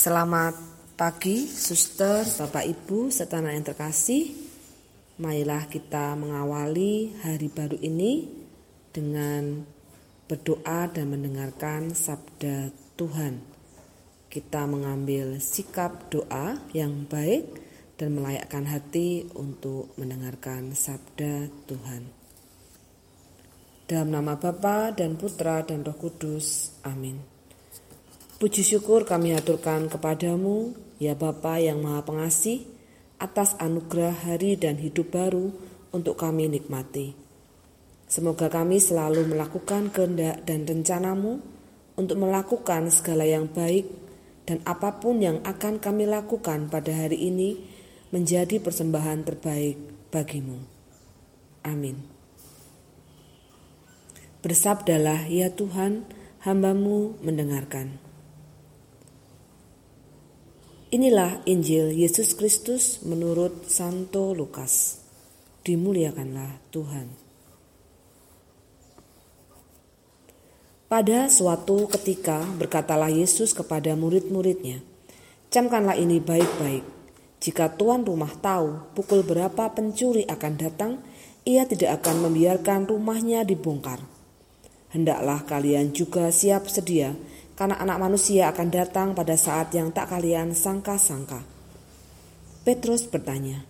Selamat pagi, suster, bapak ibu, serta anak yang terkasih. Marilah kita mengawali hari baru ini dengan berdoa dan mendengarkan sabda Tuhan. Kita mengambil sikap doa yang baik dan melayakkan hati untuk mendengarkan sabda Tuhan. Dalam nama Bapa dan Putra dan Roh Kudus. Amin. Puji syukur kami aturkan kepadamu, ya Bapa yang Maha Pengasih, atas anugerah hari dan hidup baru untuk kami nikmati. Semoga kami selalu melakukan kehendak dan rencanamu untuk melakukan segala yang baik dan apa pun yang akan kami lakukan pada hari ini menjadi persembahan terbaik bagimu. Amin. Bersabdalah ya Tuhan, hambamu mendengarkan. Inilah Injil Yesus Kristus menurut Santo Lukas. Dimuliakanlah Tuhan. Pada suatu ketika berkatalah Yesus kepada murid-muridnya, "Camkanlah ini baik-baik. Jika tuan rumah tahu pukul berapa pencuri akan datang, ia tidak akan membiarkan rumahnya dibongkar. Hendaklah kalian juga siap sedia, karena anak manusia akan datang pada saat yang tak kalian sangka-sangka. Petrus bertanya,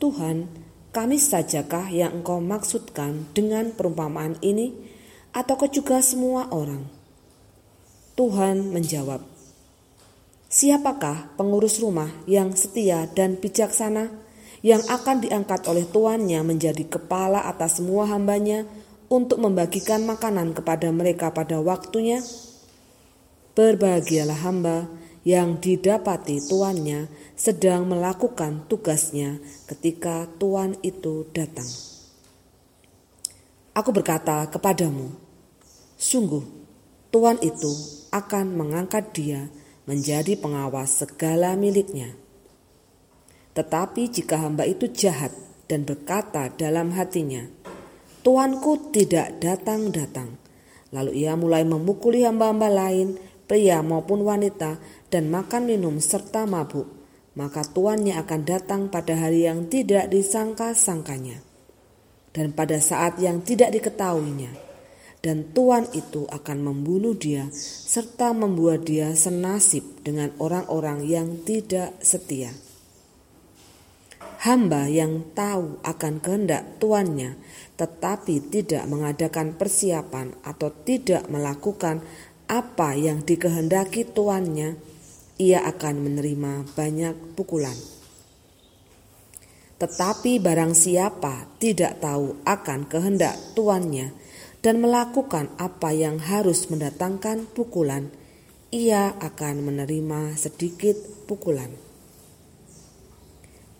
Tuhan, kami sajakah yang engkau maksudkan dengan perumpamaan ini, atau juga semua orang? Tuhan menjawab, Siapakah pengurus rumah yang setia dan bijaksana yang akan diangkat oleh tuannya menjadi kepala atas semua hambanya untuk membagikan makanan kepada mereka pada waktunya?' Berbahagialah hamba yang didapati tuannya sedang melakukan tugasnya ketika tuan itu datang. Aku berkata kepadamu, sungguh tuan itu akan mengangkat dia menjadi pengawas segala miliknya. Tetapi jika hamba itu jahat dan berkata dalam hatinya, Tuanku tidak datang-datang, lalu ia mulai memukuli hamba-hamba lain pria maupun wanita, dan makan minum serta mabuk, maka tuannya akan datang pada hari yang tidak disangka-sangkanya, dan pada saat yang tidak diketahuinya, dan tuan itu akan membunuh dia serta membuat dia senasib dengan orang-orang yang tidak setia. Hamba yang tahu akan kehendak tuannya tetapi tidak mengadakan persiapan atau tidak melakukan apa yang dikehendaki tuannya, ia akan menerima banyak pukulan. Tetapi barang siapa tidak tahu akan kehendak tuannya dan melakukan apa yang harus mendatangkan pukulan, ia akan menerima sedikit pukulan.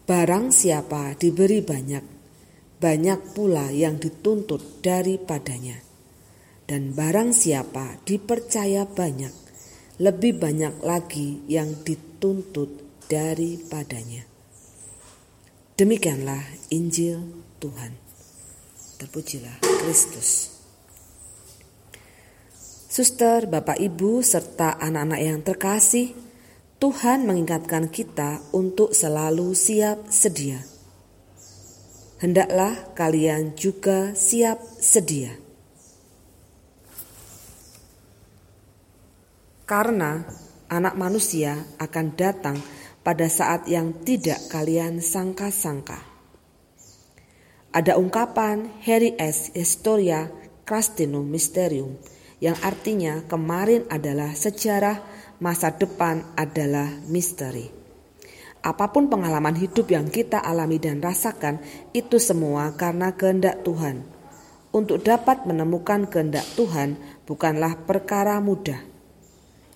Barang siapa diberi banyak, banyak pula yang dituntut daripadanya dan barang siapa dipercaya banyak, lebih banyak lagi yang dituntut daripadanya. Demikianlah Injil Tuhan. Terpujilah Kristus. Suster, Bapak, Ibu, serta anak-anak yang terkasih, Tuhan mengingatkan kita untuk selalu siap sedia. Hendaklah kalian juga siap sedia karena anak manusia akan datang pada saat yang tidak kalian sangka-sangka. Ada ungkapan Harry S. Historia Crastinum Mysterium yang artinya kemarin adalah sejarah, masa depan adalah misteri. Apa pun pengalaman hidup yang kita alami dan rasakan, itu semua karena kehendak Tuhan. Untuk dapat menemukan kehendak Tuhan bukanlah perkara mudah.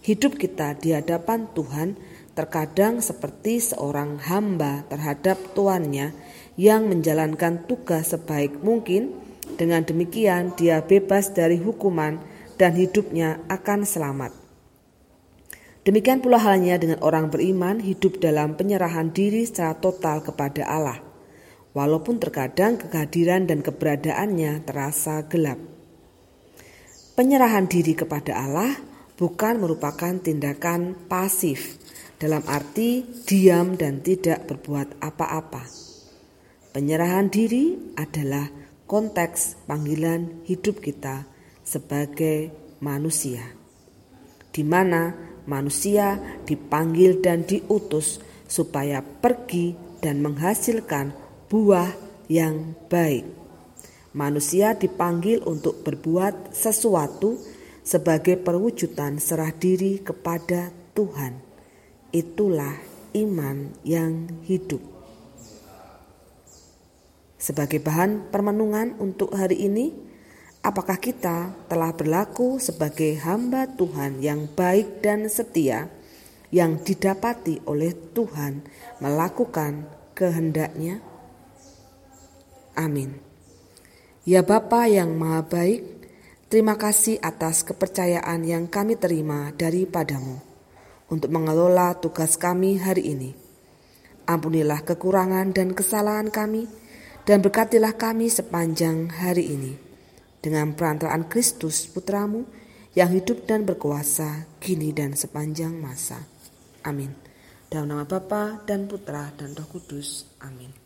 Hidup kita di hadapan Tuhan terkadang seperti seorang hamba terhadap tuannya yang menjalankan tugas sebaik mungkin. Dengan demikian, dia bebas dari hukuman dan hidupnya akan selamat. Demikian pula halnya dengan orang beriman hidup dalam penyerahan diri secara total kepada Allah, walaupun terkadang kehadiran dan keberadaannya terasa gelap. Penyerahan diri kepada Allah bukan merupakan tindakan pasif dalam arti diam dan tidak berbuat apa-apa. Penyerahan diri adalah konteks panggilan hidup kita sebagai manusia, di mana manusia dipanggil dan diutus supaya pergi dan menghasilkan buah yang baik. Manusia dipanggil untuk berbuat sesuatu sebagai perwujudan serah diri kepada Tuhan. Itulah iman yang hidup. Sebagai bahan permenungan untuk hari ini, apakah kita telah berlaku sebagai hamba Tuhan yang baik dan setia yang didapati oleh Tuhan melakukan kehendaknya? Amin. Ya Bapa yang Maha Baik, terima kasih atas kepercayaan yang kami terima daripadamu untuk mengelola tugas kami hari ini. Ampunilah kekurangan dan kesalahan kami, dan berkatilah kami sepanjang hari ini. Dengan perantaraan Kristus Putramu yang hidup dan berkuasa kini dan sepanjang masa. Amin. Dalam nama Bapa dan Putra dan Roh Kudus. Amin.